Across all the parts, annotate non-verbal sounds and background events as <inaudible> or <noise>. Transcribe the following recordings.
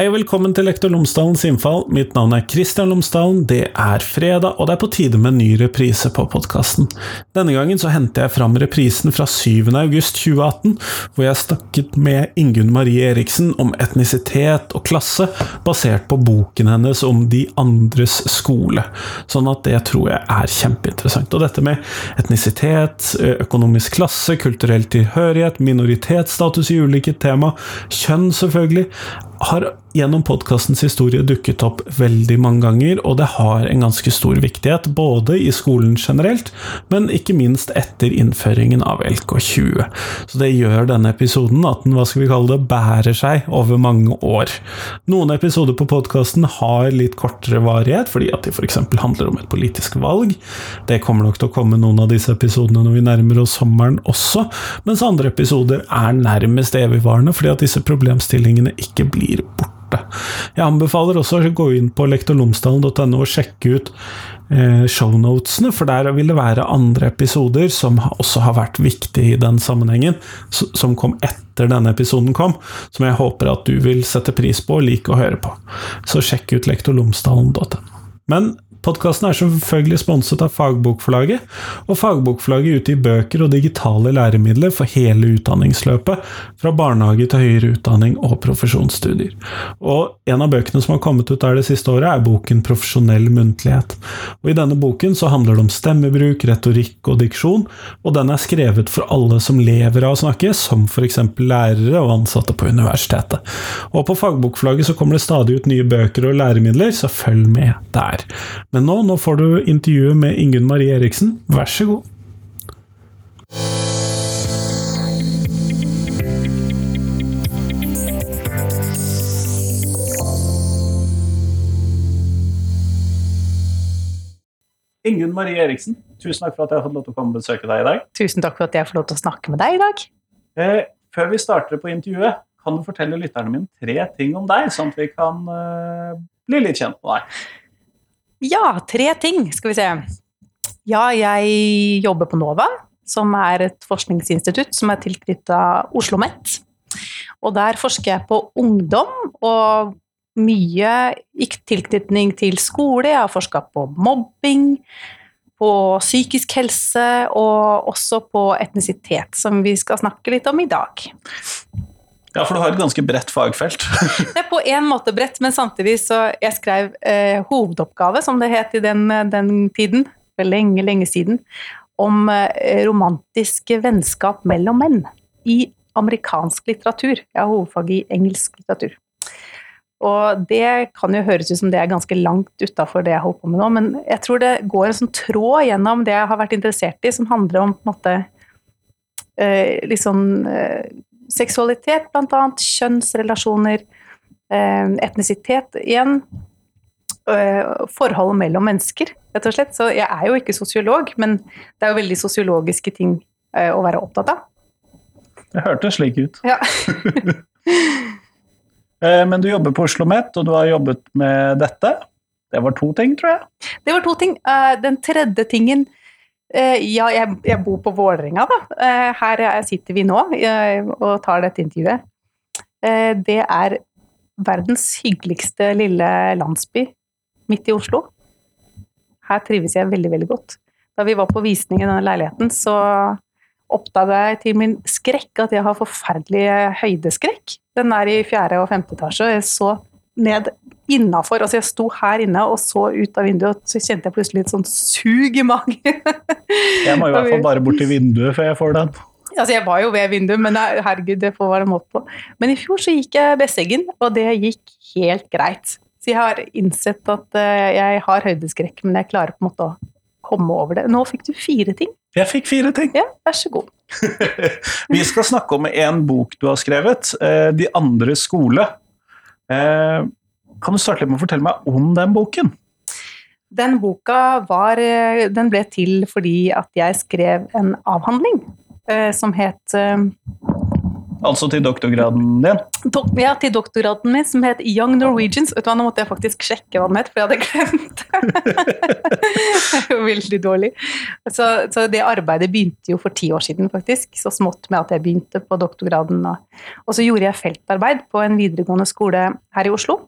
Hei og velkommen til Lektor Lomsdalens innfall. Mitt navn er Kristian Lomsdalen. Det er fredag, og det er på tide med en ny reprise på podkasten. Denne gangen så henter jeg fram reprisen fra 7. august 2018, hvor jeg snakket med Ingunn Marie Eriksen om etnisitet og klasse, basert på boken hennes om De andres skole. Sånn at det tror jeg er kjempeinteressant. Og dette med etnisitet, økonomisk klasse, kulturell tilhørighet, minoritetsstatus i ulike tema, kjønn selvfølgelig, har gjennom podkastens historie dukket opp veldig mange ganger, og det har en ganske stor viktighet, både i skolen generelt, men ikke minst etter innføringen av LK20. Så det gjør denne episoden at den, hva skal vi kalle det, bærer seg over mange år. Noen episoder på podkasten har litt kortere varighet, fordi at de f.eks. handler om et politisk valg. Det kommer nok til å komme noen av disse episodene når vi nærmer oss sommeren også, mens andre episoder er nærmest evigvarende, fordi at disse problemstillingene ikke blir borte borte. Jeg anbefaler også å gå inn på lektorlomsdalen.no og sjekke ut eh, shownotene, for der vil det være andre episoder som også har vært viktige i den sammenhengen, som kom etter denne episoden kom, som jeg håper at du vil sette pris på og like å høre på. Så sjekk ut lektorlomsdalen.no. Men Podkasten er selvfølgelig sponset av Fagbokforlaget, og Fagbokforlaget utgir bøker og digitale læremidler for hele utdanningsløpet, fra barnehage til høyere utdanning og profesjonsstudier. Og en av bøkene som har kommet ut der det siste året, er boken Profesjonell muntlighet. Og I denne boken så handler det om stemmebruk, retorikk og diksjon, og den er skrevet for alle som lever av å snakke, som f.eks. lærere og ansatte på universitetet. Og på Fagbokforlaget så kommer det stadig ut nye bøker og læremidler, så følg med der. Men nå, nå får du intervjuet med Ingunn Marie Eriksen. Vær så god. Ingunn Marie Eriksen, tusen takk for at jeg har fått lov til å komme og besøke deg i dag. Tusen takk for at jeg får lov til å snakke med deg i dag. Eh, før vi starter på intervjuet, kan du fortelle lytterne mine tre ting om deg, sånn at vi kan eh, bli litt kjent med deg? Ja, tre ting, skal vi se. Ja, jeg jobber på NOVA, som er et forskningsinstitutt som er tilknyttet Oslo OsloMet. Og der forsker jeg på ungdom og mye i tilknytning til skole. Jeg har forska på mobbing, på psykisk helse og også på etnisitet, som vi skal snakke litt om i dag. Ja, for du har et ganske bredt fagfelt. <laughs> det er på en måte bredt, men samtidig så Jeg skrev eh, hovedoppgave, som det het i den, den, tiden, for lenge, lenge siden, om eh, romantiske vennskap mellom menn i amerikansk litteratur. Jeg har hovedfag i engelsk litteratur. Og det kan jo høres ut som det er ganske langt utafor det jeg holder på med nå, men jeg tror det går en sånn tråd gjennom det jeg har vært interessert i, som handler om på en måte eh, litt sånn eh, seksualitet, bl.a. Kjønnsrelasjoner, eh, etnisitet igjen. Eh, forholdet mellom mennesker, rett og slett. Så jeg er jo ikke sosiolog, men det er jo veldig sosiologiske ting eh, å være opptatt av. Det hørtes slik ut. Ja. <laughs> men du jobber på Oslo OsloMet, og du har jobbet med dette. Det var to ting, tror jeg? Det var to ting. Den tredje tingen ja, jeg, jeg, bor på Vålerenga, da. Eh, her sitter vi nå eh, og tar dette intervjuet. Det er verdens hyggeligste lille landsby midt i Oslo. Her trives jeg veldig, veldig godt. Da vi var på visning i denne leiligheten, så oppdaga jeg til min skrekk at jeg har forferdelig høydeskrekk. Den er i fjerde og femte etasje, og jeg så ned innafor. Altså jeg sto her inne og så ut av vinduet, og så kjente jeg plutselig et sånn sug i magen. <laughs> jeg må i hvert fall bare bort til vinduet før jeg får den. Altså Jeg var jo ved vinduet, men herregud, det får være måte på. Men i fjor så gikk jeg Besseggen, og det gikk helt greit. Så jeg har innsett at eh, jeg har høydeskrekk, men jeg klarer på en måte å komme over det. Nå fikk du fire ting. Jeg fikk fire ting. Ja, vær så god. <laughs> Vi skal snakke om en bok du har skrevet, eh, 'De andre skole'. Eh, kan du starte litt med å fortelle meg om den boken? Den boka var, eh, den ble til fordi at jeg skrev en avhandling eh, som het Altså til doktorgraden din? Do ja, til doktorgraden min, som het Young Norwegians. Vet du hva, Nå måtte jeg faktisk sjekke hva den het, for jeg hadde glemt det. <laughs> Veldig dårlig. Så, så, det arbeidet begynte jo for ti år siden, faktisk. Så smått med at jeg begynte på doktorgraden. Og, så gjorde jeg feltarbeid på en videregående skole her i Oslo.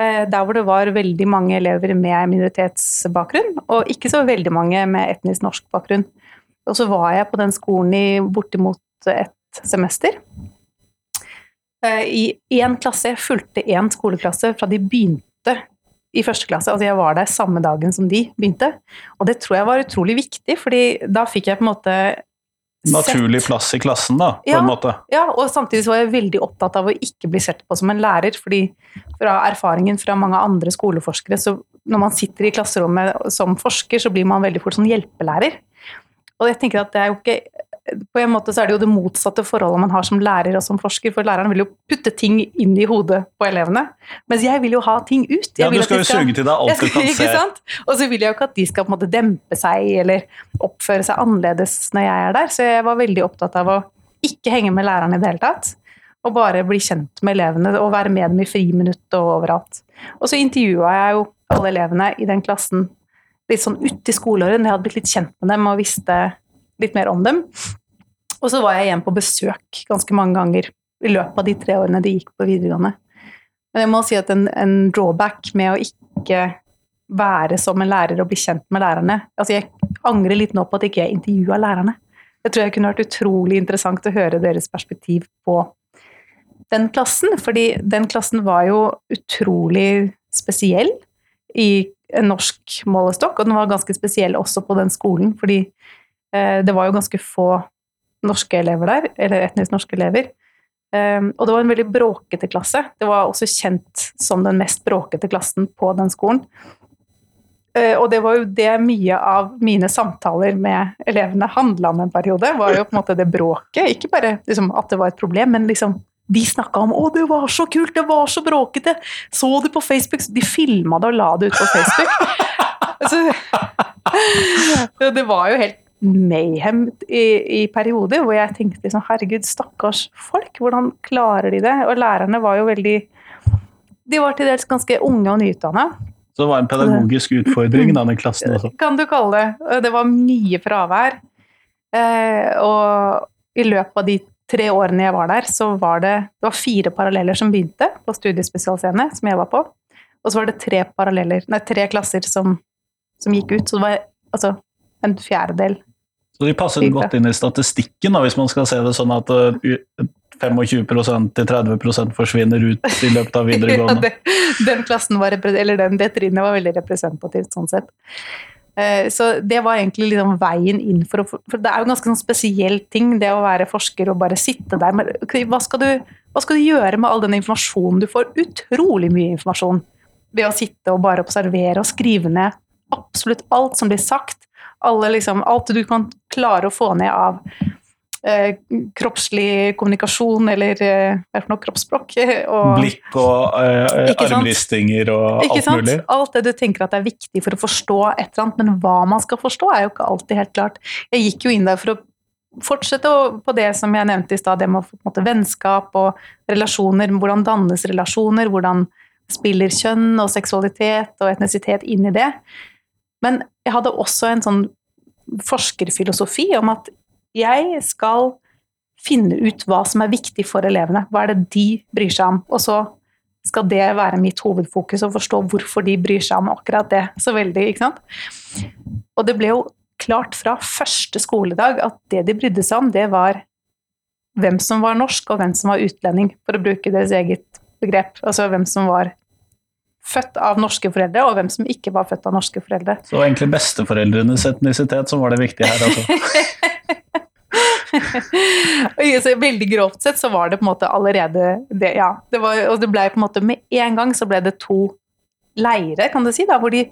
Eh, der hvor det var veldig mange elever med minoritetsbakgrunn, og ikke så veldig mange med etnisk norsk bakgrunn. Og så var jeg på den skolen i bortimot et semester. Eh, I én klasse, jeg fulgte én skoleklasse fra de begynte i første klasse. Altså jeg var der samme dagen som de begynte. Og det tror jeg var utrolig viktig, fordi da fikk jeg på en måte Naturlig plass i klassen, da, på ja, en måte. Ja, og samtidig var jeg veldig opptatt av å ikke bli sett på som en lærer, fordi fra erfaringen fra mange andre skoleforskere, så når man sitter i klasserommet som forsker, så blir man veldig fort sånn hjelpelærer. Og jeg tenker at det er jo ikke på en måte så er det jo det motsatte forholdet man har som lærer og som forsker, for læreren vil jo putte ting inn i hodet på elevene. Mens jeg vil jo ha ting ut. Jeg ja, du skal jo suge til deg alt <laughs> du kan se. Sant? Og så vil jeg jo ikke at de skal på en måte dempe seg eller oppføre seg annerledes når jeg er der, så jeg var veldig opptatt av å ikke henge med læreren i det hele tatt. Og bare bli kjent med elevene og være med dem i friminutt og overalt. Og så intervjua jeg jo alle elevene i den klassen litt sånn uti skoleåret, når jeg hadde blitt litt kjent med dem og visste litt mer om dem. Og så var jeg igjen på besøk ganske mange ganger i løpet av de tre årene de gikk på videregående. Men jeg må si at en, en drawback med å ikke være som en lærer og bli kjent med lærerne altså Jeg angrer litt nå på at jeg ikke intervjua lærerne. Jeg tror jeg kunne vært utrolig interessant å høre deres perspektiv på den klassen. Fordi den klassen var jo utrolig spesiell i en norsk målestokk, og den var ganske spesiell også på den skolen, fordi det var jo ganske få norske elever der, eller etnisk norske elever. Um, og det var en veldig bråkete klasse. Det var også kjent som den mest bråkete klassen på den skolen. Uh, og det var jo det mye av mine samtaler med elevene handla om en periode. var jo på en måte det bråket. Ikke bare liksom, at det var et problem, men liksom de snakka om 'Å, det var så kult! Det var så bråkete!' Så du på Facebook? De filma det og la det ut på Facebook. <laughs> altså, <laughs> det var jo helt mayhem i, i, perioder, hvor jeg tenkte sånn Herregud, stakkars folk, hvordan klarer de det? Og lærerne var jo veldig De var til dels ganske unge og nyutdanna. Så det var en pedagogisk utfordring, denne klassen også? Kan du kalle det. Det var mye fravær. Eh, og i løpet av de tre årene jeg var der, så var det, det var fire paralleller som begynte på studiespesialscene, som jeg var på. Og så var det tre, nei, tre klasser som, som, gikk ut. Så det var altså en fjerdedel så de passer godt inn i statistikken, da, hvis man skal se det sånn at 25% til 30% forsvinner ut i løpet av <laughs> videregående. ja, den, klassen var, eller den, det trinnet var veldig representativt sånn sett. Eh, så det var egentlig liksom veien inn for å For det er jo en ganske sånn spesiell ting, det å være forsker og bare sitte der. Men hva skal, du, hva skal du gjøre med all den informasjonen? Du får utrolig mye informasjon ved å sitte og bare observere og skrive ned absolutt alt som blir sagt alle, liksom, alt du kan klare å få ned av eh, kroppslig kommunikasjon eller eh, hva er det for noe kroppsspråk. <laughs> Og, Blikk og eh, armristinger og alt sant? mulig. Alt det du tenker at er viktig for å forstå et eller annet, men hva man skal forstå, er jo ikke alltid helt klart. Jeg gikk jo inn der for å fortsette på det som jeg nevnte i stad, det med måte, vennskap og relasjoner. Hvordan dannes relasjoner? Hvordan spiller kjønn og seksualitet og etnisitet inn i det? Men jeg hadde også en sånn forskerfilosofi om at jeg skal finne ut hva som er viktig for elevene. Hva er det de bryr seg om? Og så skal det være mitt hovedfokus, å forstå hvorfor de bryr seg om akkurat det så veldig. ikke sant? Og det ble jo klart fra første skoledag at det de brydde seg om, det var hvem som var norsk, og hvem som var utlending, for å bruke deres eget begrep. Altså hvem som var født av norske foreldre, og hvem som ikke var født av norske foreldre. Så egentlig besteforeldrenes etnisitet som var det viktige her, altså? <laughs> veldig grovt sett så var det på en måte allerede det, ja. Det var, og det ble på en måte med en gang så ble det to leire, kan du si, da, hvor de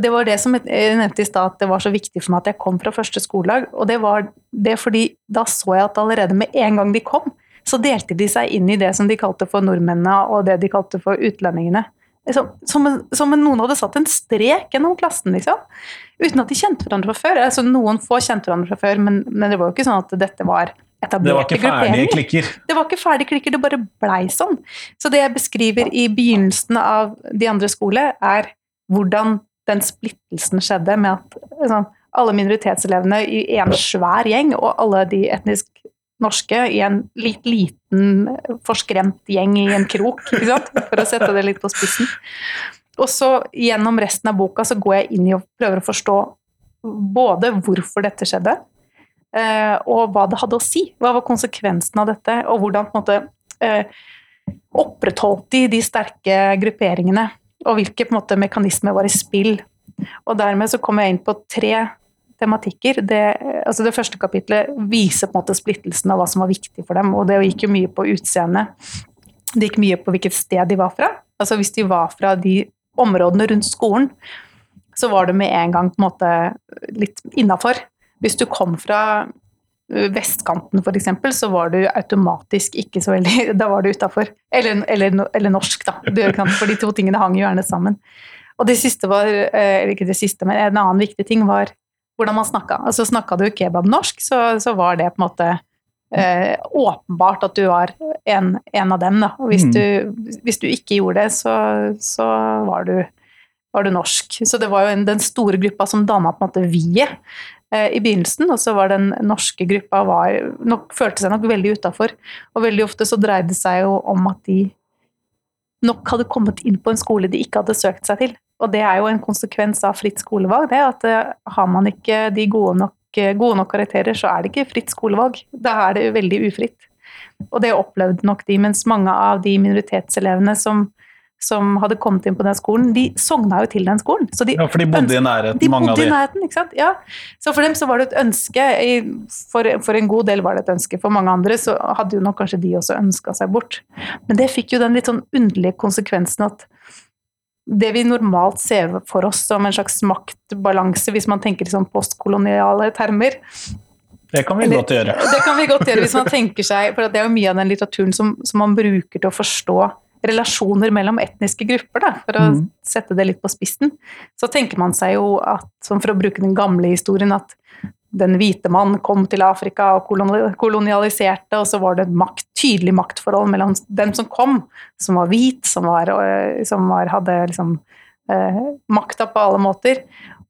det var det som jeg nevnte i stad, at det var så viktig for meg at jeg kom fra første skoledag. Og det var det fordi da så jeg at allerede med en gang de kom, så delte de seg inn i det som de kalte for nordmennene, og det de kalte for utlendingene. Liksom, som, som, noen hadde satt en strek gjennom klassen, liksom. Uten at de kjente hverandre fra før. Altså, noen få kjente hverandre fra før, men, men, det var jo ikke sånn at dette var etablerte Det var ikke ferdige grupperinger. klikker. Det var ikke ferdige klikker, det bare blei sånn. Så det jeg beskriver i begynnelsen av De andre skole, er hvordan den splittelsen skjedde med at sånn, alle minoritetselevene i en svær gjeng, og alle de etnisk norske i en litt liten, forskremt gjeng i en krok, for å sette det litt på spissen. Og så gjennom resten av boka så går jeg inn i og prøver å forstå både hvorfor dette skjedde, eh, og hva det hadde å si. Hva var konsekvensen av dette, og hvordan på en måte eh, opprettholdt de de sterke grupperingene, og hvilke på en måte, mekanismer var i spill. Og dermed så kom jeg inn på tre tematikker. Det, altså det første kapitlet viser på en måte splittelsen av hva som var viktig for dem, og det gikk jo mye på utseende. Det gikk mye på hvilket sted de var fra. Altså Hvis de var fra de områdene rundt skolen, så var det med en gang på en måte litt innafor. Hvis du kom fra ø, vestkanten f.eks., så var du automatisk ikke så veldig <laughs> Da var du utafor. Eller, eller, eller norsk, da. For de to tingene hang jo gjerne sammen. Og det siste var, eh, eller ikke det siste, men en annen viktig ting var hvordan man snakka. Altså snakka du kebabnorsk, så, så var det på en måte eh, åpenbart at du var en, en av dem. Da. Og hvis, Mm. du, hvis du ikke gjorde det, så, så var, du, var du norsk. Så det var jo en, den store gruppa som danna på en måte vi-et eh, i begynnelsen, og så var den norske gruppa var, nok, følte seg nok veldig utafor. Og veldig ofte så dreide det seg jo om at de nok hadde kommet inn på en skole de ikke hadde søkt seg til. Og det er jo en konsekvens av fritt skolevalg, det at eh, har man ikke de gode nok, eh, gode nok karakterer, så er det ikke fritt skolevalg. Da er det veldig ufritt. Og det opplevde nok de, mens mange av de minoritetselevene som, som hadde kommet inn på den skolen, de sogna jo til den skolen. Så de Ja, for de bodde i nærheten, de mange av bodde i de. nærheten, ikke sant? Ja. Så for dem så var det et ønske. For, for en god del var det et ønske. For mange andre så hadde jo nok kanskje de også ønska seg bort. Men det fikk jo den litt sånn underlige konsekvensen at det vi normalt ser for oss som en slags maktbalanse, hvis man tenker sånn postkoloniale termer, Det kan vi Eller- godt gjøre. det kan vi godt gjøre hvis man tenker seg For det er jo mye av den litteraturen som, som man bruker til å forstå relasjoner mellom etniske grupper, da, for å mm. sette det litt på spissen. Så tenker man seg jo at, som for å bruke den gamle historien, at den hvite mann kom til Afrika og kolonialiserte, og så var det et makt, tydelig maktforhold mellom den som kom, som var hvit, som, var, øh, som var, hadde liksom, eh, makta på alle måter,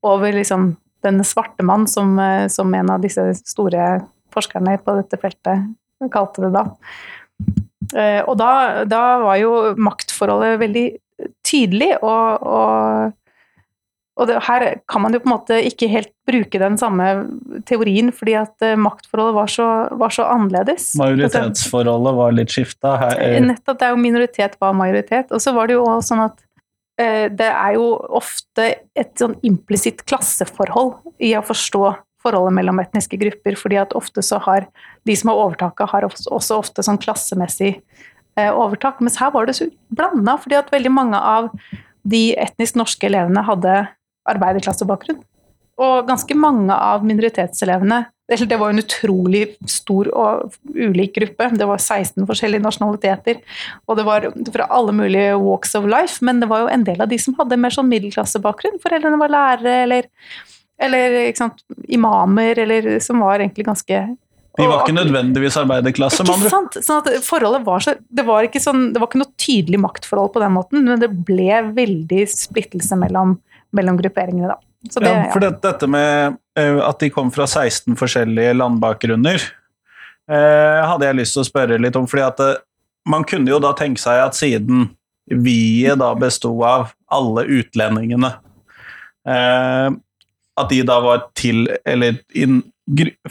over liksom den svarte mann, som, eh, som en av disse store forskerne på dette feltet kalte det da. Eh, og da, da var jo maktforholdet veldig tydelig, og, og, og det, her kan man jo på en måte ikke helt bruke den samme teorien, fordi at eh, maktforholdet var så, var så annerledes. Majoritetsforholdet var litt skifta. Her, Eh, Nettopp, det er jo minoritet var majoritet. Og så var det jo også sånn at eh, det er jo ofte et sånn implisitt klasseforhold i å forstå forholdet mellom etniske grupper, fordi at ofte så har de som har overtaket, har også, også ofte sånn klassemessig eh, overtak. Mens her var det så blanda, fordi at veldig mange av de etnisk norske elevene hadde arbeiderklassebakgrunn. Og ganske mange av minoritetselevene Det var en utrolig stor og ulik gruppe. Det var 16 forskjellige nasjonaliteter. Og det var fra alle mulige walks of life, men det var jo en del av de som hadde mer sånn middelklassebakgrunn. Foreldrene var lærere eller, eller sant, imamer, eller som var egentlig ganske de var ikke nødvendigvis arbeiderklasse, med andre sant? Sånn at forholdet var så det var, ikke sånn, det var ikke noe tydelig maktforhold på den måten, men det ble veldig splittelse mellom, mellom grupperingene, da. Så det, Ja, for det, dette med eh, at de kom fra 16 forskjellige landbakgrunner, eh, hadde jeg lyst til å spørre litt om. fordi at det, man kunne jo da tenke seg at siden vi-et da besto av alle utlendingene, eh, at de da var til Eller in,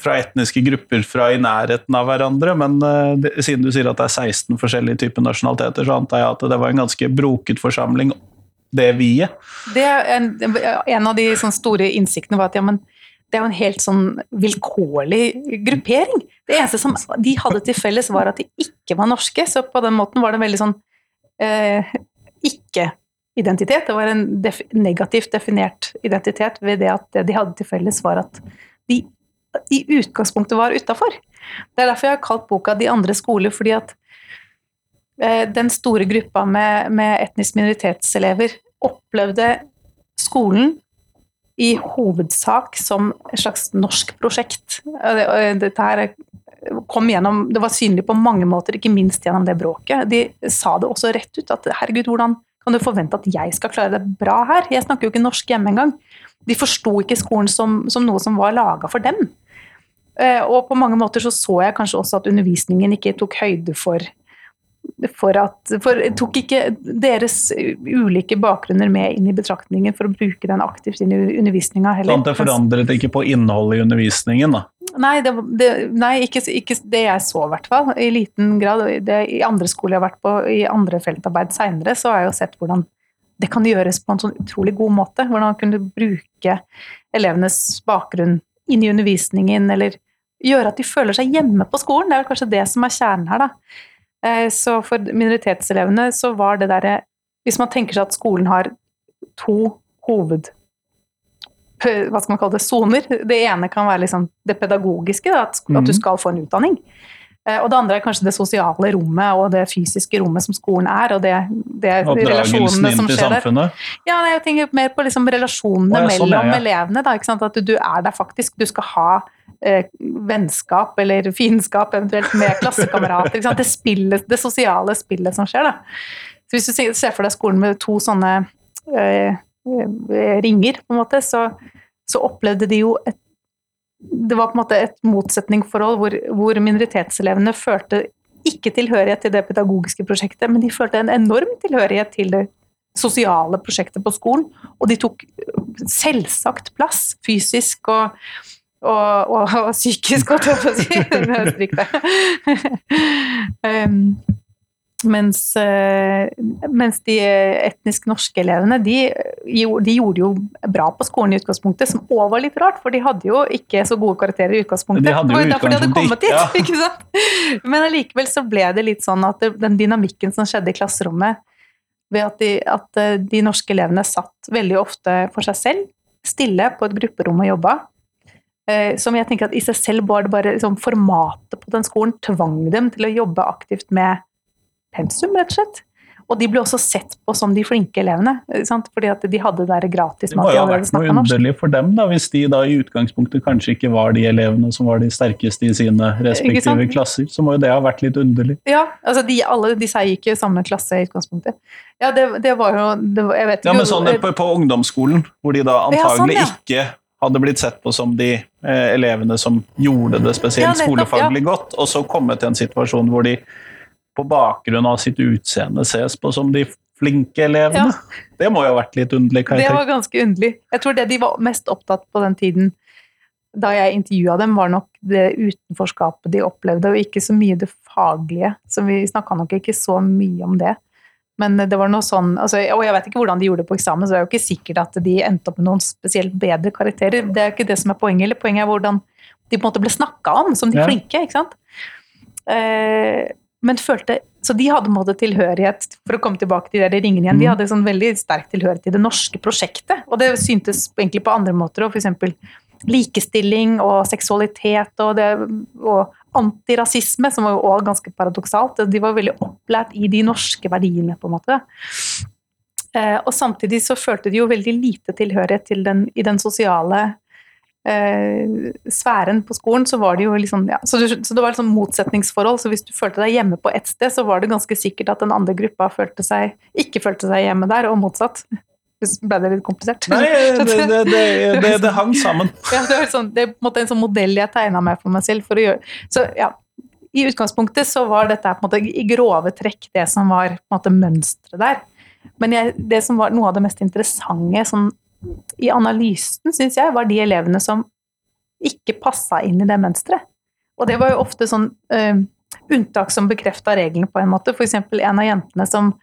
fra etniske grupper fra i nærheten av hverandre, men eh, det, siden du sier at det er 16 forskjellige typer nasjonaliteter, så antar jeg at det var en ganske broket forsamling, det vi-et. Det en, en av de sånn store innsiktene var at ja, men det er jo en helt sånn vilkårlig gruppering. Det eneste som de hadde til felles, var at de ikke var norske. Så på den måten var det en veldig sånn eh, ikke-identitet. Det var en def negativt definert identitet ved det at det de hadde til felles, var at de i utgangspunktet var utafor. Det er derfor jeg har kalt boka 'De andre skoler', fordi at eh, den store gruppa med, med etnisk minoritetselever opplevde skolen i hovedsak som et slags norsk prosjekt. Det- Dette her kom gjennom, Det var synlig på mange måter, ikke minst gjennom det bråket. De sa det også rett ut, at herregud, hvordan kan du forvente at jeg skal klare det bra her? Jeg snakker jo ikke norsk hjemme engang. De forsto ikke skolen som, som noe som var laga for dem. Eh, og på mange måter så, så jeg kanskje også at undervisningen ikke tok høyde for for at For tok ikke deres ulike bakgrunner med inn i betraktningen for å bruke den aktivt inn i undervisninga heller. Sånn at det forandret ikke på innholdet i undervisningen, da? Nei, det, det, nei ikke, ikke, det jeg så, i hvert fall. I liten grad. Det, I andre skoler jeg har vært på, i andre feltarbeid seinere, så har jeg jo sett hvordan det kan gjøres på en sånn utrolig god måte. Hvordan man kunne bruke elevenes bakgrunn inn i undervisningen, eller gjøre at de føler seg hjemme på skolen. Det er vel kanskje det som er kjernen her, da. Eh, så for minoritetselevene så var det derre Hvis man tenker seg at skolen har to hoved hva skal man kalle det, soner. Det ene kan være liksom det pedagogiske, da, at, at, du mhm. skal få en utdanning. Eh, og det andre er kanskje det sosiale rommet og det fysiske rommet som skolen er. Og det, det relasjonene som skjer der. Ja, jeg tenker mer på liksom relasjonene oh, ja, sånn, mellom ja, ja. elevene. Da, at du er der faktisk. Du skal ha eh, vennskap eller fiendskap eventuelt med klassekamerater. Det, det sosiale spillet som skjer. Da. Så hvis du ser for deg skolen med to sånne eh, eh ringer, på en måte, så, så opplevde de jo et det var på en måte et motsetningsforhold hvor, hvor minoritetselevene følte ikke tilhørighet til det pedagogiske prosjektet, men de følte en enorm tilhørighet til det sosiale prosjektet på skolen. Og de tok selvsagt plass, fysisk og, og, og, <laughs> og psykisk, holdt jeg på å si. <laughs> um, <laughs> mens, eh, mens, de etnisk norske elevene de, de, gjorde jo bra på skolen i utgangspunktet, som òg var litt rart, for de hadde jo ikke så gode karakterer i utgangspunktet. De hadde jo det var derfor de hadde kommet dit, ja. ikke sant? Men allikevel så ble det litt sånn at den dynamikken som skjedde i klasserommet, ved at de, at eh, de norske elevene satt veldig ofte for seg selv, stille på et grupperom og jobba, eh, som jeg tenker at i seg selv var det bare liksom, formatet på den skolen tvang dem til å jobbe aktivt med pensum, rett og slett. Og de ble også sett på som de flinke elevene, sant? fordi at de hadde det gratis Det må jo ha vært noe underlig for dem, da, hvis de da i utgangspunktet kanskje ikke var de elevene som var de sterkeste i sine respektive klasser. Så må jo det ha vært litt underlig. Ja, altså de, alle disse gikk jo i samme klasse i utgangspunktet. Ja, det, det var jo det Jeg vet ikke Ja, men sånn på, på, ungdomsskolen, hvor de da antagelig ja, sånn, ja. ikke hadde blitt sett på som de eh, elevene som gjorde det spesielt skolefaglig godt, og så kommet til en situasjon hvor de på bakgrunn av sitt utseende ses på som de flinke elevene. Ja. Det må jo ha vært litt underlig? Det var ganske underlig. Jeg tror det de var mest opptatt på den tiden da jeg intervjua dem, var nok det utenforskapet de opplevde, og ikke så mye det faglige. Så vi snakka nok ikke så mye om det. Men det var noe sånn, altså, Og jeg vet ikke hvordan de gjorde det på eksamen, så det er jo ikke sikkert at de endte opp med noen spesielt bedre karakterer. Det er ikke det som er poenget. eller Poenget er hvordan de på en måte ble snakka om som de ja. flinke. ikke sant? Eh, men følte Så de hadde måte tilhørighet, for å komme tilbake til de ringene igjen, de mm. hadde sånn veldig sterk tilhørighet til det norske prosjektet. Og det syntes egentlig på andre måter òg, f.eks. likestilling og seksualitet og, det, og antirasisme, som var jo òg ganske paradoksalt. De var veldig opplært i de norske verdiene, på en måte. Eh, og samtidig så følte de jo veldig lite tilhørighet til den, i den sosiale eh, sfæren på skolen, så var det jo liksom ja, så, du, så, det var sånn motsetningsforhold. Så hvis du følte deg hjemme på ett sted, så var det ganske sikkert at den andre gruppa følte seg, ikke følte seg hjemme der, og motsatt. Ble det litt komplisert? Nei, <laughs> det, det, det, det hang sammen. <laughs> ja, det, var sånn, det er på en måte en sånn modell jeg tegna meg for meg selv for å gjøre Så ja, i utgangspunktet så var dette på en måte i grove trekk det som var på en måte mønsteret der. Men jeg, det som var noe av det mest interessante sånn i analysen, syns jeg, var de elevene som ikke passa inn i det mønsteret. Og det var jo ofte sånn uh, unntak som bekrefta reglene på en måte. F.eks. en av jentene som,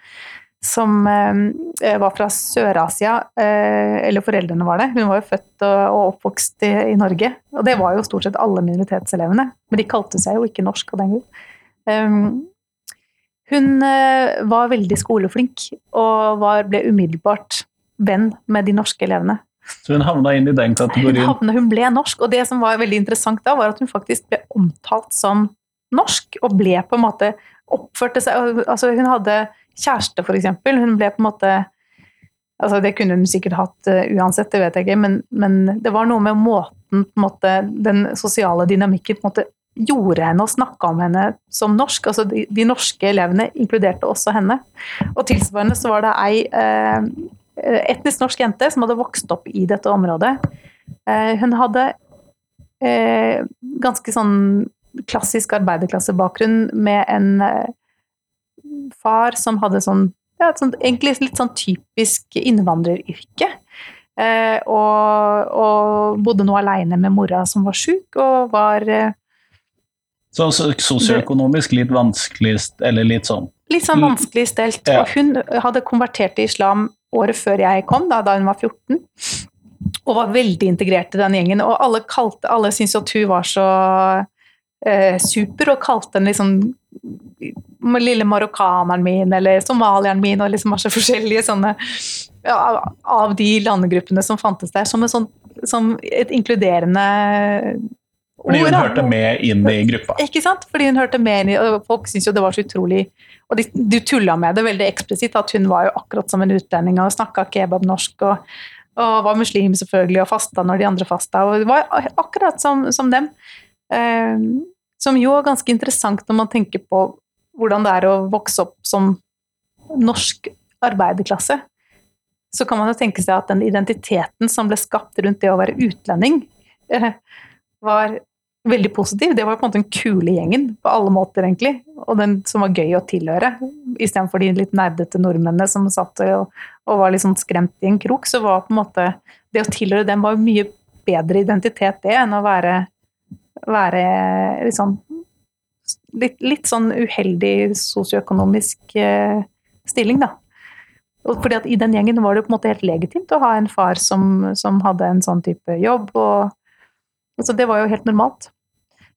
som uh, var fra Sør-Asia, uh, eller foreldrene var det. Hun var jo født og, oppvokst i, Norge. Og det var jo stort sett alle minoritetselevene. Men de kalte seg jo ikke norsk av den grunn. Um, hun var veldig skoleflink og var, ble umiddelbart venn med de norske elevene. Så hun havna inn i den kategorien? Hun, havna, hun ble norsk, og det som var veldig interessant da, var at hun faktisk ble omtalt som norsk, og ble på en måte oppførte seg Altså, hun hadde kjæreste, eksempel. Hun ble på en måte Altså, det kunne hun sikkert hatt uh, uansett, det vet jeg ikke, men, men, det var noe med måten på en måte, Den sosiale dynamikken på en måte gjorde henne og snakka om henne som norsk. Altså de, de, norske elevene inkluderte også henne. Og tilsvarende så var det ei uh, etnisk norsk jente som hadde vokst opp i dette området. Uh, hun hadde ganske sånn klassisk arbeiderklassebakgrunn med en far som hadde sånn, ja, sånt, egentlig litt sånn typisk innvandreryrke. Eh, og, og, bodde nå aleine med mora som var sjuk, og var eh, Så sosioøkonomisk litt vanskelig, eller litt sånn Litt sånn vanskelig stelt. Ja. Og hun hadde konvertert til islam året før jeg kom, da, da hun var 14. Og var veldig integrert i den gjengen. Og alle, kalte, alle syntes at hun var så eh, super, og kalte henne liksom lille marokkaneren min eller somalieren min, og liksom masse forskjellige sånne ja, av de landegruppene som fantes der, som, sånn, som et inkluderende ord. fordi hun hørte med inn i gruppa. Ikke sant? Fordi hun hørte med inn i, og Folk syntes jo det var så utrolig Og de, du tulla med det veldig eksplisitt, at hun var jo akkurat som en utlending og snakka kebabnorsk og, og var muslim selvfølgelig og fasta når de andre fasta. og det var Akkurat som, som dem. Eh, som jo er ganske interessant når man tenker på hvordan det er å vokse opp som norsk arbeiderklasse så kan man jo tenke seg at den identiteten som ble skapt rundt det å være utlending, eh, var veldig positiv. Det var på en måte den kule gjengen på alle måter, egentlig. Og den som var gøy å tilhøre. Istedenfor de litt nerdete nordmennene som satt og, og var litt sånn skremt i en krok, så var på en måte det å tilhøre dem var mye bedre identitet det enn å være, være liksom, litt, litt sånn uheldig sosioøkonomisk eh, stilling, da. Fordi at I den gjengen var det på en måte helt legitimt å ha en far som, som hadde en sånn type jobb. og altså Det var jo helt normalt.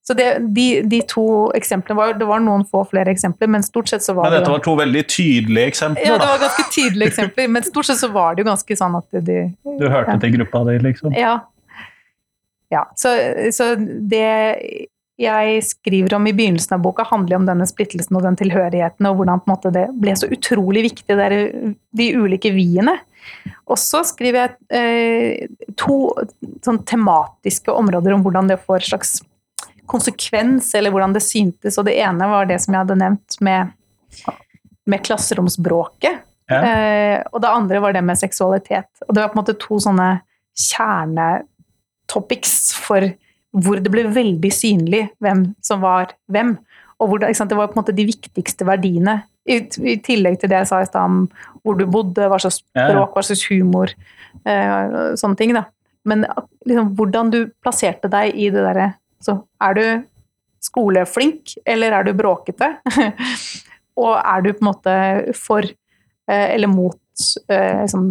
Så det, de, de, to eksemplene var, Det var noen få flere eksempler, men stort sett så var men dette var to veldig tydelige eksempler? Ja, det var ganske tydelige eksempler, men stort sett så var det jo ganske sånn at de Du hørte ja. til gruppa di, liksom? Ja. Ja. Så, så det jeg skriver om i begynnelsen av boka, handler om denne splittelsen og den tilhørigheten, og hvordan måte, det ble så utrolig viktig, der, de ulike vi-ene. Og så skriver jeg eh, to sånn, tematiske områder om hvordan det får slags konsekvens, eller hvordan det syntes. Og det ene var det som jeg hadde nevnt med, med klasseromsbråket. Ja. Eh, og det andre var det med seksualitet. Og det var på en måte to sånne kjernetopics for hvor det ble veldig synlig hvem som var hvem. Og hvor det, det var på en måte de viktigste verdiene. I, I, tillegg til det jeg sa i stad om hvor du bodde, hva slags språk, hva slags humor, eh, sånne ting. da. Men liksom, hvordan du plasserte deg i det derre Så er du skoleflink, eller er du bråkete? <laughs> og er du på en måte for eh, eller mot eh, liksom,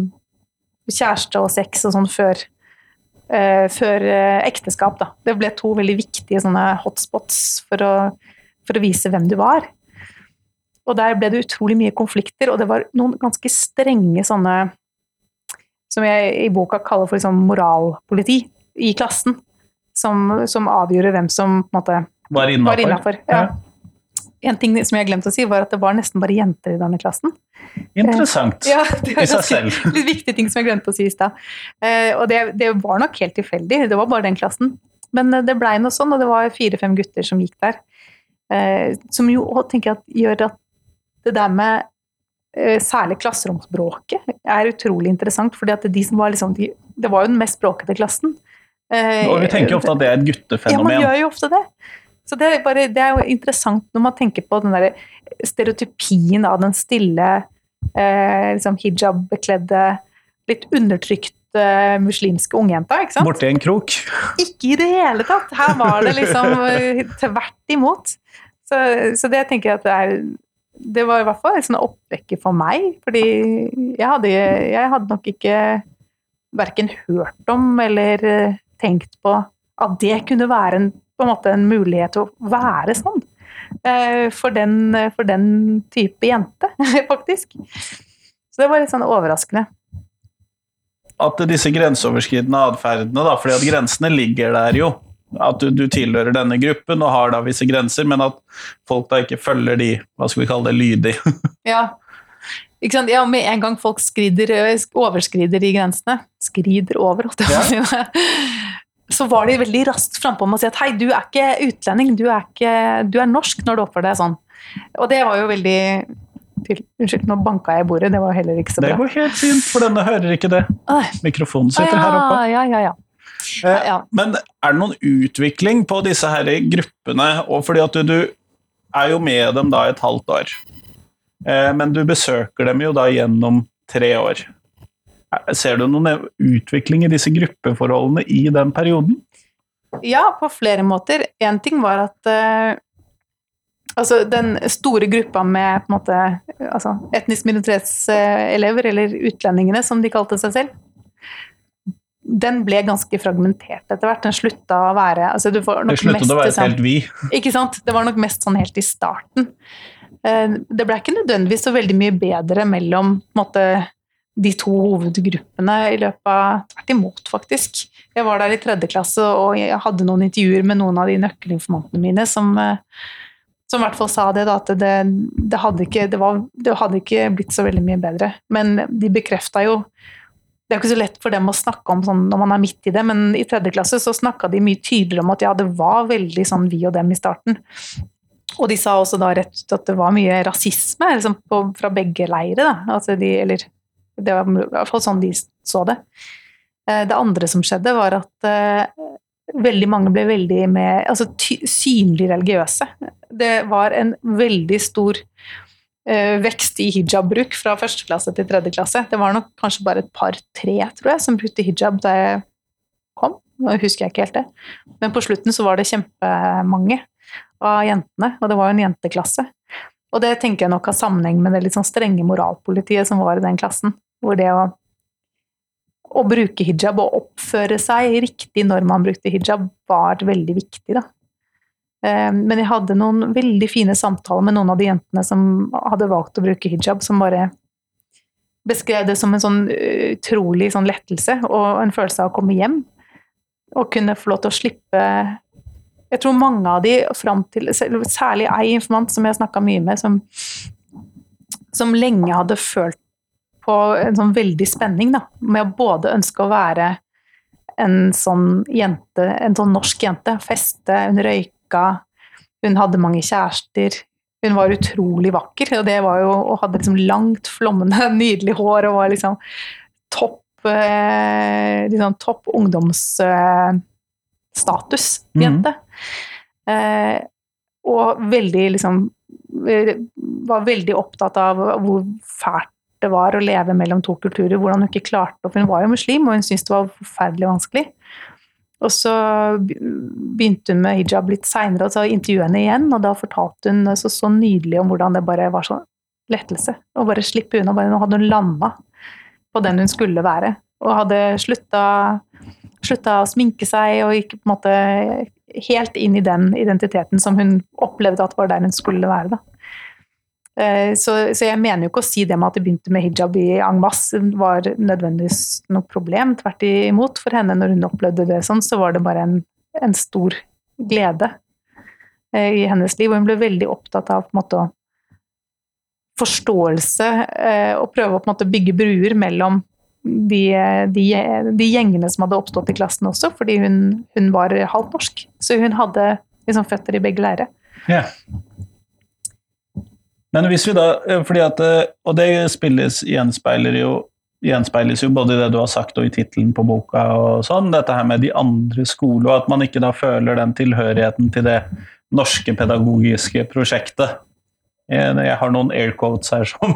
kjæreste og sex og sånn før før uh, ekteskap. Da. Det ble to veldig viktige hotspots for å, for å, vise hvem du var. Og der ble det utrolig mye konflikter, og det var noen ganske strenge sånne som jeg i boka kaller for liksom moralpoliti i klassen. Som, som avgjorde hvem som måte var innafor. Ja. En ting som jeg glemte å si, var at det var nesten bare jenter i denne klassen. Interessant ja, i seg selv. Litt viktige ting som jeg glemte å si i stad. Eh, og det, det, var nok helt tilfeldig, det var bare den klassen. Men eh, det blei noe sånn, og det var fire-fem gutter som gikk der. Eh, som jo tenker at gjør at det der med særlig klasseromsbråket er utrolig interessant. fordi at de som var liksom, de, Det var jo den mest bråkete klassen. Og vi tenker ofte at det er et guttefenomen. Ja, man gjør jo ofte det. Så det er, bare, det er jo interessant når man tenker på den der stereotypien av den stille, eh, liksom hijab-bekledde, litt undertrykte muslimske ungjenta. ikke sant? Borti en krok? Ikke i det hele tatt! Her var det liksom <laughs> eh, tvert imot. Så, så det tenker jeg at det er Det var i hvert fall et sånn oppvekker for meg, fordi jeg hadde, jeg hadde nok ikke verken hørt om eller eh, tenkt på at det kunne være en på en måte en mulighet til å være sånn. Eh, for den, for den type jente, <laughs> faktisk. Så det var litt sånn overraskende. At disse grenseoverskridende atferdene, da, fordi at grensene ligger der jo. At du, du, tilhører denne gruppen og har da visse grenser, men at folk da ikke følger de, hva skal vi kalle det, lydig. <laughs> ja. Ikke sant? ja, med en gang folk skrider, overskrider de grensene Skrider over, holdt jeg på å si. <laughs> så var de veldig raskt frampå med å si at hei, du er ikke utlending, du er, ikke, du er norsk når du oppfører deg sånn. Og det var jo veldig Unnskyld, nå banka jeg i bordet, det var heller ikke så bra. Det går helt fint, for denne hører ikke det. Mikrofonen Ah, sitter her oppe. Ja, ja, ja. Eh, ja. Men er det noen utvikling på disse her gruppene? Og fordi at du, du er jo med dem da et halvt år, eh, men du besøker dem jo da gjennom tre år. Ser du noen utvikling i disse gruppeforholdene i den perioden? Ja, på flere måter. Én ting var at uh, altså den store gruppa med måte, altså, etnisk minoritetselever, eller utlendingene som de kalte seg selv, den ble ganske fragmentert etter hvert. Den slutta å være altså, du får Det sluttet mest å være liksom- helt vi. <laughs> Ikke sant? Det var nok mest sånn helt i starten. Uh, Det ble ikke nødvendigvis så veldig mye bedre mellom måte, de to hovedgruppene i løpet av Tvert imot, faktisk. Jeg var der i tredje klasse, og jeg hadde noen intervjuer med noen av de nøkkelinformantene mine som, eh, som i hvert fall sa det, da, at det, det, hadde ikke, det, var, det hadde ikke blitt så veldig mye bedre. Men de bekrefta jo det er ikke så lett for dem å snakke om sånn når man er midt i det, men i tredje klasse så snakka de mye tydeligere om at ja, det var veldig sånn vi og dem i starten. Og de sa også da rett ut at det var mye rasisme liksom på, fra begge leire. Da. Altså de, eller det var i hvert fall sånn de så det. Eh, Det andre som skjedde, var at eh, veldig mange ble veldig med, altså synlig religiøse. Det var en veldig stor eh, vekst i hijabbruk fra første klasse til tredje klasse. Det var nok kanskje bare et par-tre, tror jeg, som brukte hijab da jeg kom. Nå husker jeg ikke helt det. Men på slutten så var det kjempemange av jentene, og det var jo en jenteklasse. Og det tenker jeg nok har sammenheng med det litt sånn strenge moralpolitiet som var i den klassen, hvor det å, å bruke hijab og oppføre seg riktig når man brukte hijab, var veldig viktig, da. Eh, Men jeg hadde noen veldig fine samtaler med noen av de jentene som hadde valgt å bruke hijab, som bare beskrev det som en sånn eh, utrolig sånn lettelse og en følelse av å komme hjem. Og kunne få lov til å slippe Jeg tror mange av de fram til Særlig ei informant som jeg snakka mye med, som, som lenge hadde følt på en sånn veldig spenning, da, med å både ønske å være en sånn jente, en sånn norsk jente, feste, hun røyka, hun hadde mange kjærester, hun var utrolig vakker, og det var jo, og hadde liksom langt, flommende, <laughs> nydelig hår, og var liksom topp, eh, liksom topp ungdomsstatus, Mhm. jente. Eh, og veldig liksom, eh, var veldig opptatt av hvor fælt det var å leve mellom to kulturer, hvordan hun ikke klarte For hun var jo muslim, og hun syntes det var forferdelig vanskelig. Og så begynte hun med hijab litt seinere, og så intervjuet henne igjen, og da fortalte hun så, så nydelig om hvordan det bare var sånn lettelse. Å bare slippe unna. Bare, nå hadde hun landa på den hun skulle være. Og hadde slutta å sminke seg, og gikk på en måte helt inn i den identiteten som hun opplevde at var der hun skulle være. da. Eh, Så, så jeg mener jo ikke å si det med at det begynte med hijab i en masse var nødvendigvis noe problem. Tvert imot. For henne, når hun opplevde det sånn, så var det bare en, en stor glede eh, i hennes liv. Og hun ble veldig opptatt av på en måte forståelse eh, og prøve å på en måte bygge bruer mellom de, de, de gjengene som hadde oppstått i klassen også, fordi hun, hun var halvt norsk. Så hun hadde liksom føtter i begge leirer. Ja. Men hvis vi da, eh, fordi at, eh, og det spilles, gjenspeiler jo, gjenspeiles jo både i det du har sagt og i tittelen på boka, og sånn, dette her med de andre skoler, og at man ikke da føler den tilhørigheten til det norske pedagogiske prosjektet. Jeg jeg har noen air quotes her som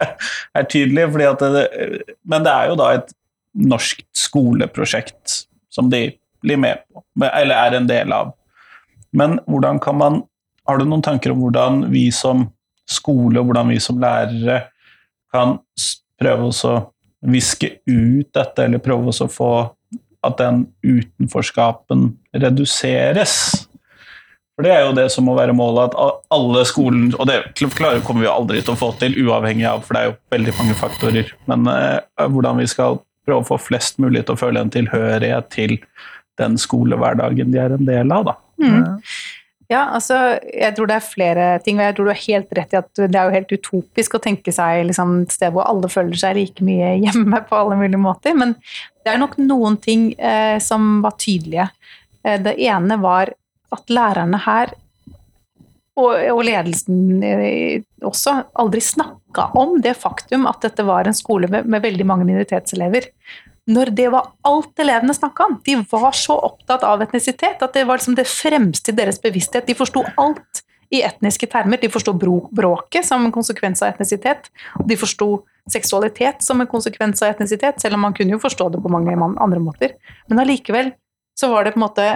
<laughs> er tydelige, fordi at det, men det er jo da et norsk skoleprosjekt som de blir med på, eller er en del av. Men hvordan kan man Har du noen tanker om hvordan vi som skole og hvordan vi som lærere kan prøve å viske ut dette, eller prøve å få at den utenforskapen reduseres? For det er jo det som må være målet, at alle skolen Og det klarer kommer vi aldri til å få til, uavhengig av, for det er jo veldig mange faktorer. Men eh, hvordan vi skal prøve å få flest mulig til å føle en tilhørighet til den skolehverdagen de er en del av, da. Mm. Ja, altså, jeg tror det er flere ting, jeg tror du har helt rett i at det er jo helt utopisk å tenke seg liksom, et sted hvor alle føler seg like mye <laughs> hjemme på alle mulige måter, men Det er nok noen ting eh, som var tydelige. Eh, det ene var at lærerne her, og, og ledelsen eh, også, aldri snakka om det faktum at dette var en skole med, med veldig mange minoritetselever. Når det var alt elevene snakka om. De var så opptatt av etnisitet at det var liksom det fremste i deres bevissthet. De forsto alt i etniske termer. De forsto bråket som en konsekvens av etnisitet. De forsto seksualitet som en konsekvens av etnisitet, selv om man kunne jo forstå det på mange andre måter. Men allikevel så var det på en måte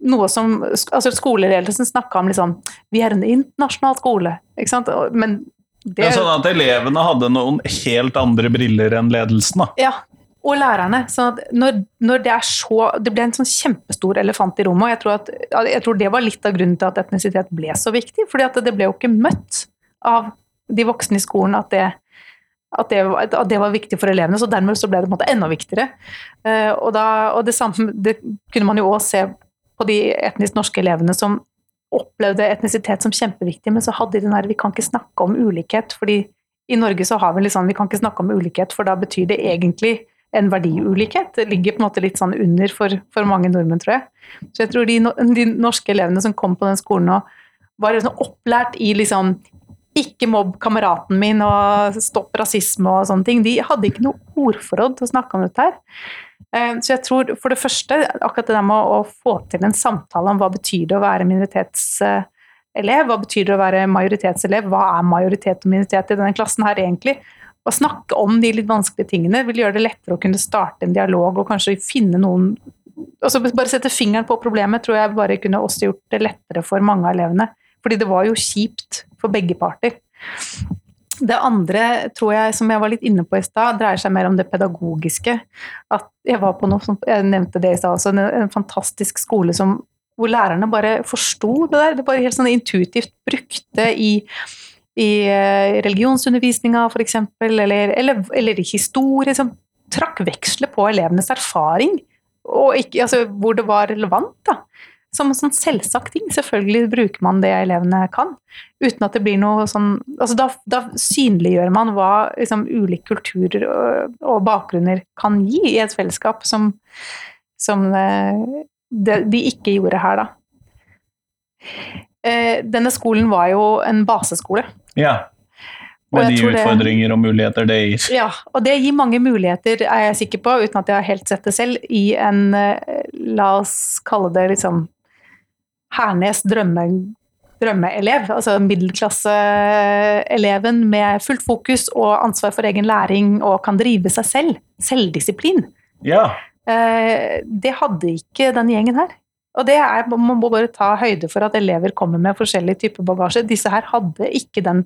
noe som altså Skoleledelsen snakka om liksom Vi er en internasjonal skole, ikke sant. Men det ja, Sånn at elevene hadde noen helt andre briller enn ledelsen, da. Ja, og lærerne. Så når, når, det er så Det ble en sånn kjempestor elefant i rommet, og jeg tror, at, jeg tror, det var litt av grunnen til at etnisitet ble så viktig. fordi at det ble jo ikke møtt av de voksne i skolen at det, at det, at det var viktig for elevene, så dermed så ble det på en måte enda viktigere. Uh, og, da, og det samme det kunne man jo òg se på de etnisk norske elevene som opplevde etnisitet som kjempeviktig, men så hadde de den der Vi kan ikke snakke om ulikhet, fordi i Norge så har vi litt sånn Vi kan ikke snakke om ulikhet, for da betyr det egentlig en verdiulikhet. Det ligger på en måte litt sånn under for, for mange nordmenn, tror jeg. Så jeg tror de, de, norske elevene som kom på den skolen og var liksom opplært i liksom ikke mobb kameraten min og stopp rasisme og sånne ting. De hadde ikke noe ordforråd til å snakke om dette her. Eh, så jeg tror for det første akkurat det der med å få til en samtale om hva betyr det å være minoritetselev, hva betyr det å være majoritetselev, hva er majoritet og minoritet i denne klassen her egentlig? Å snakke om de litt vanskelige tingene vil gjøre det lettere å kunne starte en dialog og kanskje finne noen altså Bare sette fingeren på problemet tror jeg bare kunne også gjort det lettere for mange av elevene. Fordi det var jo kjipt for begge parter. Det andre tror jeg, som jeg var litt inne på i stad, dreier seg mer om det pedagogiske. At jeg var på noe som jeg nevnte det i stad også, en, en, fantastisk skole som, hvor lærerne bare forsto det der. Det bare helt sånn intuitivt brukte i i eh, religionsundervisninga f.eks., eller, eller, eller i historie, som trakk veksler på elevenes erfaring, ikke, altså, hvor det var relevant. da. Som en sånn selvsagt ting. Selvfølgelig bruker man det elevene kan, uten at det blir noe sånn altså Da, da synliggjør man hva liksom, ulike kulturer og, og, bakgrunner kan gi i et fellesskap, som, som eh, det, de ikke gjorde her, da. Eh, denne skolen var jo en baseskole. Ja. Med de utfordringer det, og muligheter det gir. Ja, og det gir mange muligheter, er jeg sikker på, uten at jeg har helt sett det selv, i en eh, La oss kalle det liksom Hernes drømme, drømmeelev. Altså middelklasseeleven med fullt fokus og ansvar for egen læring og kan drive seg selv. Selvdisiplin. Ja. Eh, det hadde ikke denne gjengen her. Og det er, Man må bare ta høyde for at elever kommer med forskjellig type bagasje. Disse her hadde ikke den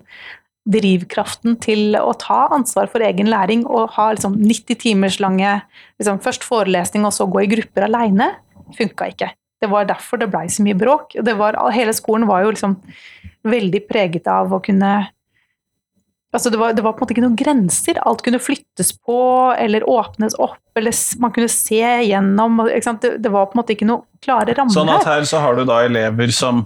drivkraften til å ta ansvar for egen læring og ha liksom 90 timers lange liksom først forelesning og så gå i grupper aleine. Funka ikke. Det var derfor det blei så mye bråk. Var, hele skolen var jo liksom veldig preget av å kunne Altså det, var, det, var, på en måte ikke noen grenser. Alt kunne flyttes på eller åpnes opp, eller man kunne se gjennom. Det, det, var på en måte ikke noen klare rammer Sånn at her så har du da elever som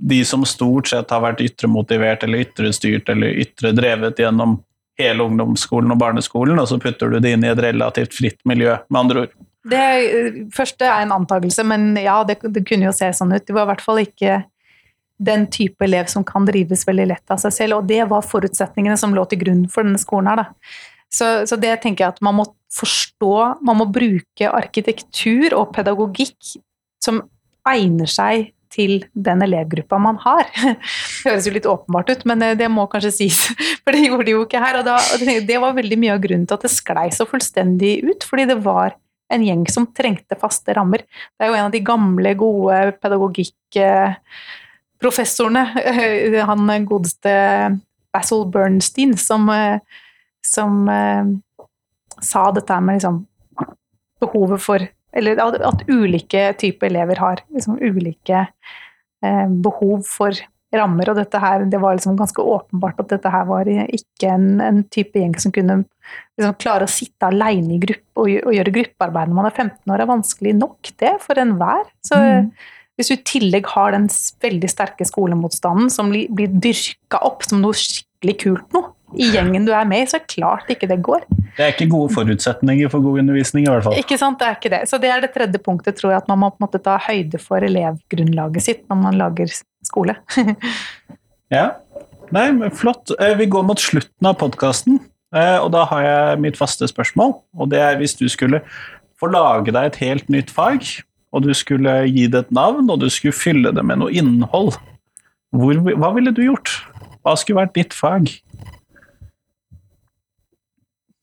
de som stort sett har vært ytremotivert eller ytrestyrt eller ytredrevet gjennom hele ungdomsskolen og barneskolen, og så putter du det inn i et relativt fritt miljø, med andre ord. Det første er en antakelse, men ja, det, det kunne jo se sånn ut. Det var i hvert fall ikke den type elev som kan drives veldig lett av seg selv. Og det var forutsetningene som lå til grunn for denne skolen her. Så, så, det tenker jeg at man må forstå, man må bruke arkitektur og pedagogikk som egner seg til den elevgruppa man har. Det <laughs> høres jo litt åpenbart ut, men det må kanskje sies, <laughs> for det gjorde de jo ikke her. Og, da, og det var veldig mye av grunnen til at det sklei så fullstendig ut, fordi det var en gjeng som trengte faste rammer. Det er jo en av de gamle, gode pedagogikk professorene, eh, han godeste Basil Bernstein, som, eh, som uh, sa dette med liksom behovet for Eller at, ulike typer elever har liksom ulike behov for rammer, og dette her, det var liksom ganske åpenbart at dette her var ikke en, en type gjeng som kunne liksom klare å sitte alene i gruppe og, og gjøre gruppearbeid når man er 15 år, er vanskelig nok, det, for enhver. Så mm hvis du i tillegg har den veldig sterke skolemotstanden som blir dyrka opp som noe skikkelig kult noe, i gjengen du er med i, så er det klart ikke det går. Det er ikke gode forutsetninger for god undervisning, i hvert fall. Ikke sant, det er ikke det. Så det er det tredje punktet, tror jeg, at man må på en måte ta høyde for elevgrunnlaget sitt når man lager skole. <laughs> Ja. Nei, men flott. Eh, Vi går mot slutten av podkasten, og da har jeg mitt faste spørsmål. Og det er hvis du skulle få lage deg et helt nytt fag, og du skulle gi det et navn, og du skulle fylle det med noe innhold, hvor, hva ville du gjort? Hva skulle vært ditt fag?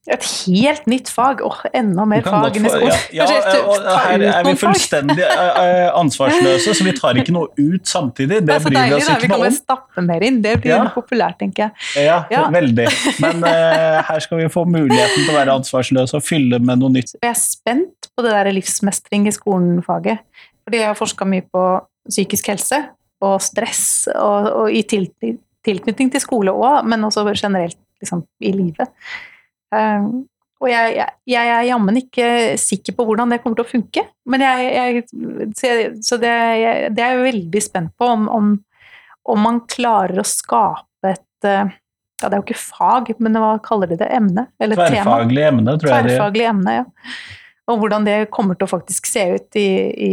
Et helt nytt fag. Åh, enda mer fag enn i skolen. Ja, <laughs> ja, og her er vi fullstendig eh, eh, ansvarsløse, så vi tar ikke noe ut samtidig. Det Det er så bryr vi deilig, oss da. Vi kan bare stappe mer inn. Det blir Ja. populært, tenker jeg. Ja, Ja. veldig. Men uh, her skal vi få muligheten til å være ansvarsløse og fylle med noe nytt. Jeg er spent på det der livsmestring i skolen-faget. Fordi jeg har forska mye på psykisk helse og stress, og, og i til, tilknytning til skole òg, men også generelt liksom, i livet. Um, og jeg, jeg, jeg er jammen ikke sikker på hvordan det kommer til å funke. Men jeg, så- så det, det er jeg veldig spent på, om, om, om man klarer å skape et eh, Ja, det er jo ikke fag, men hva kaller de det? Emne? Eller tema? Tverrfaglig emne, tror jeg det Tverrfaglig emne, ja. Og hvordan det kommer til å faktisk se ut i, i,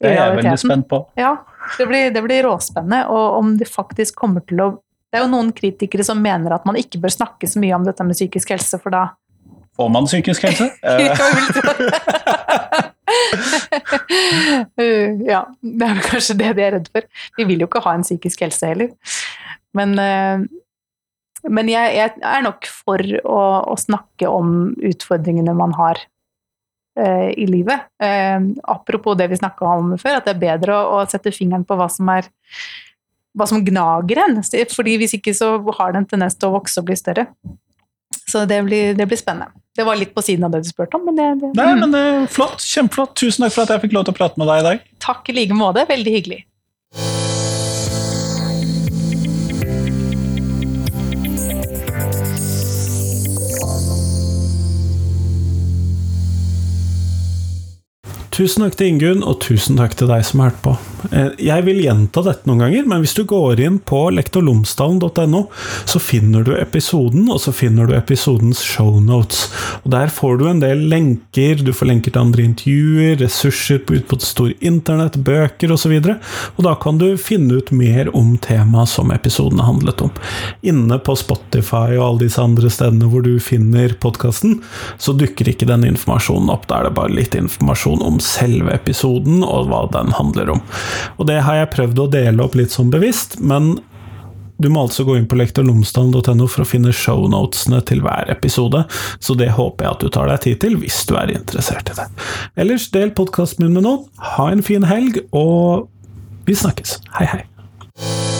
Det er jeg veldig spent på. Ja, det blir, det blir råspennende. Og om det faktisk kommer til å Det er jo noen kritikere som mener at man ikke bør snakke så mye om dette med psykisk helse, for da Får man psykisk helse? <laughs> Eh, <laughs> Ja, det. Er vel kanskje det de er redd for. De vil jo ikke ha en psykisk helse heller. Men, uh, men jeg, jeg er nok for å, å snakke om utfordringene man har eh, i livet. Eh, apropos det vi snakka om før, at det er bedre å, å sette fingeren på hva som er hva som gnager en. Fordi hvis ikke så har den tendens til å vokse og bli større. Så det blir, det blir spennende. Det var litt på siden av det du spurte om, men det, det Nei, men eh, flott. Kjempeflott. Tusen takk for at jeg fikk lov til å prate med deg i dag. Takk i like måte. Veldig hyggelig. Tusen takk til Ingunn, og tusen takk til deg som har hørt på. Eh, Jeg vil gjenta dette noen ganger, men hvis du går inn på lektorlomsdalen.no, så finner du episoden, og så finner du episodens shownotes. Der får du en del lenker, du får lenker til andre intervjuer, ressurser ut på det store internett, bøker osv. Og, og da kan du finne ut mer om temaet som episoden handlet om. Inne på Spotify og alle disse andre stedene hvor du finner podkasten, så dukker ikke den informasjonen opp. Da er det bare litt informasjon om selve episoden og hva den handler om. Og det har jeg prøvd å dele opp litt sånn bevisst, men du må altså gå inn på lektorlomsdalen.no for å finne shownotene til hver episode, så det håper jeg at du tar deg tid til hvis du er interessert i det. Ellers, del podkasten min med noen, ha en fin helg, og vi snakkes. Hei, hei.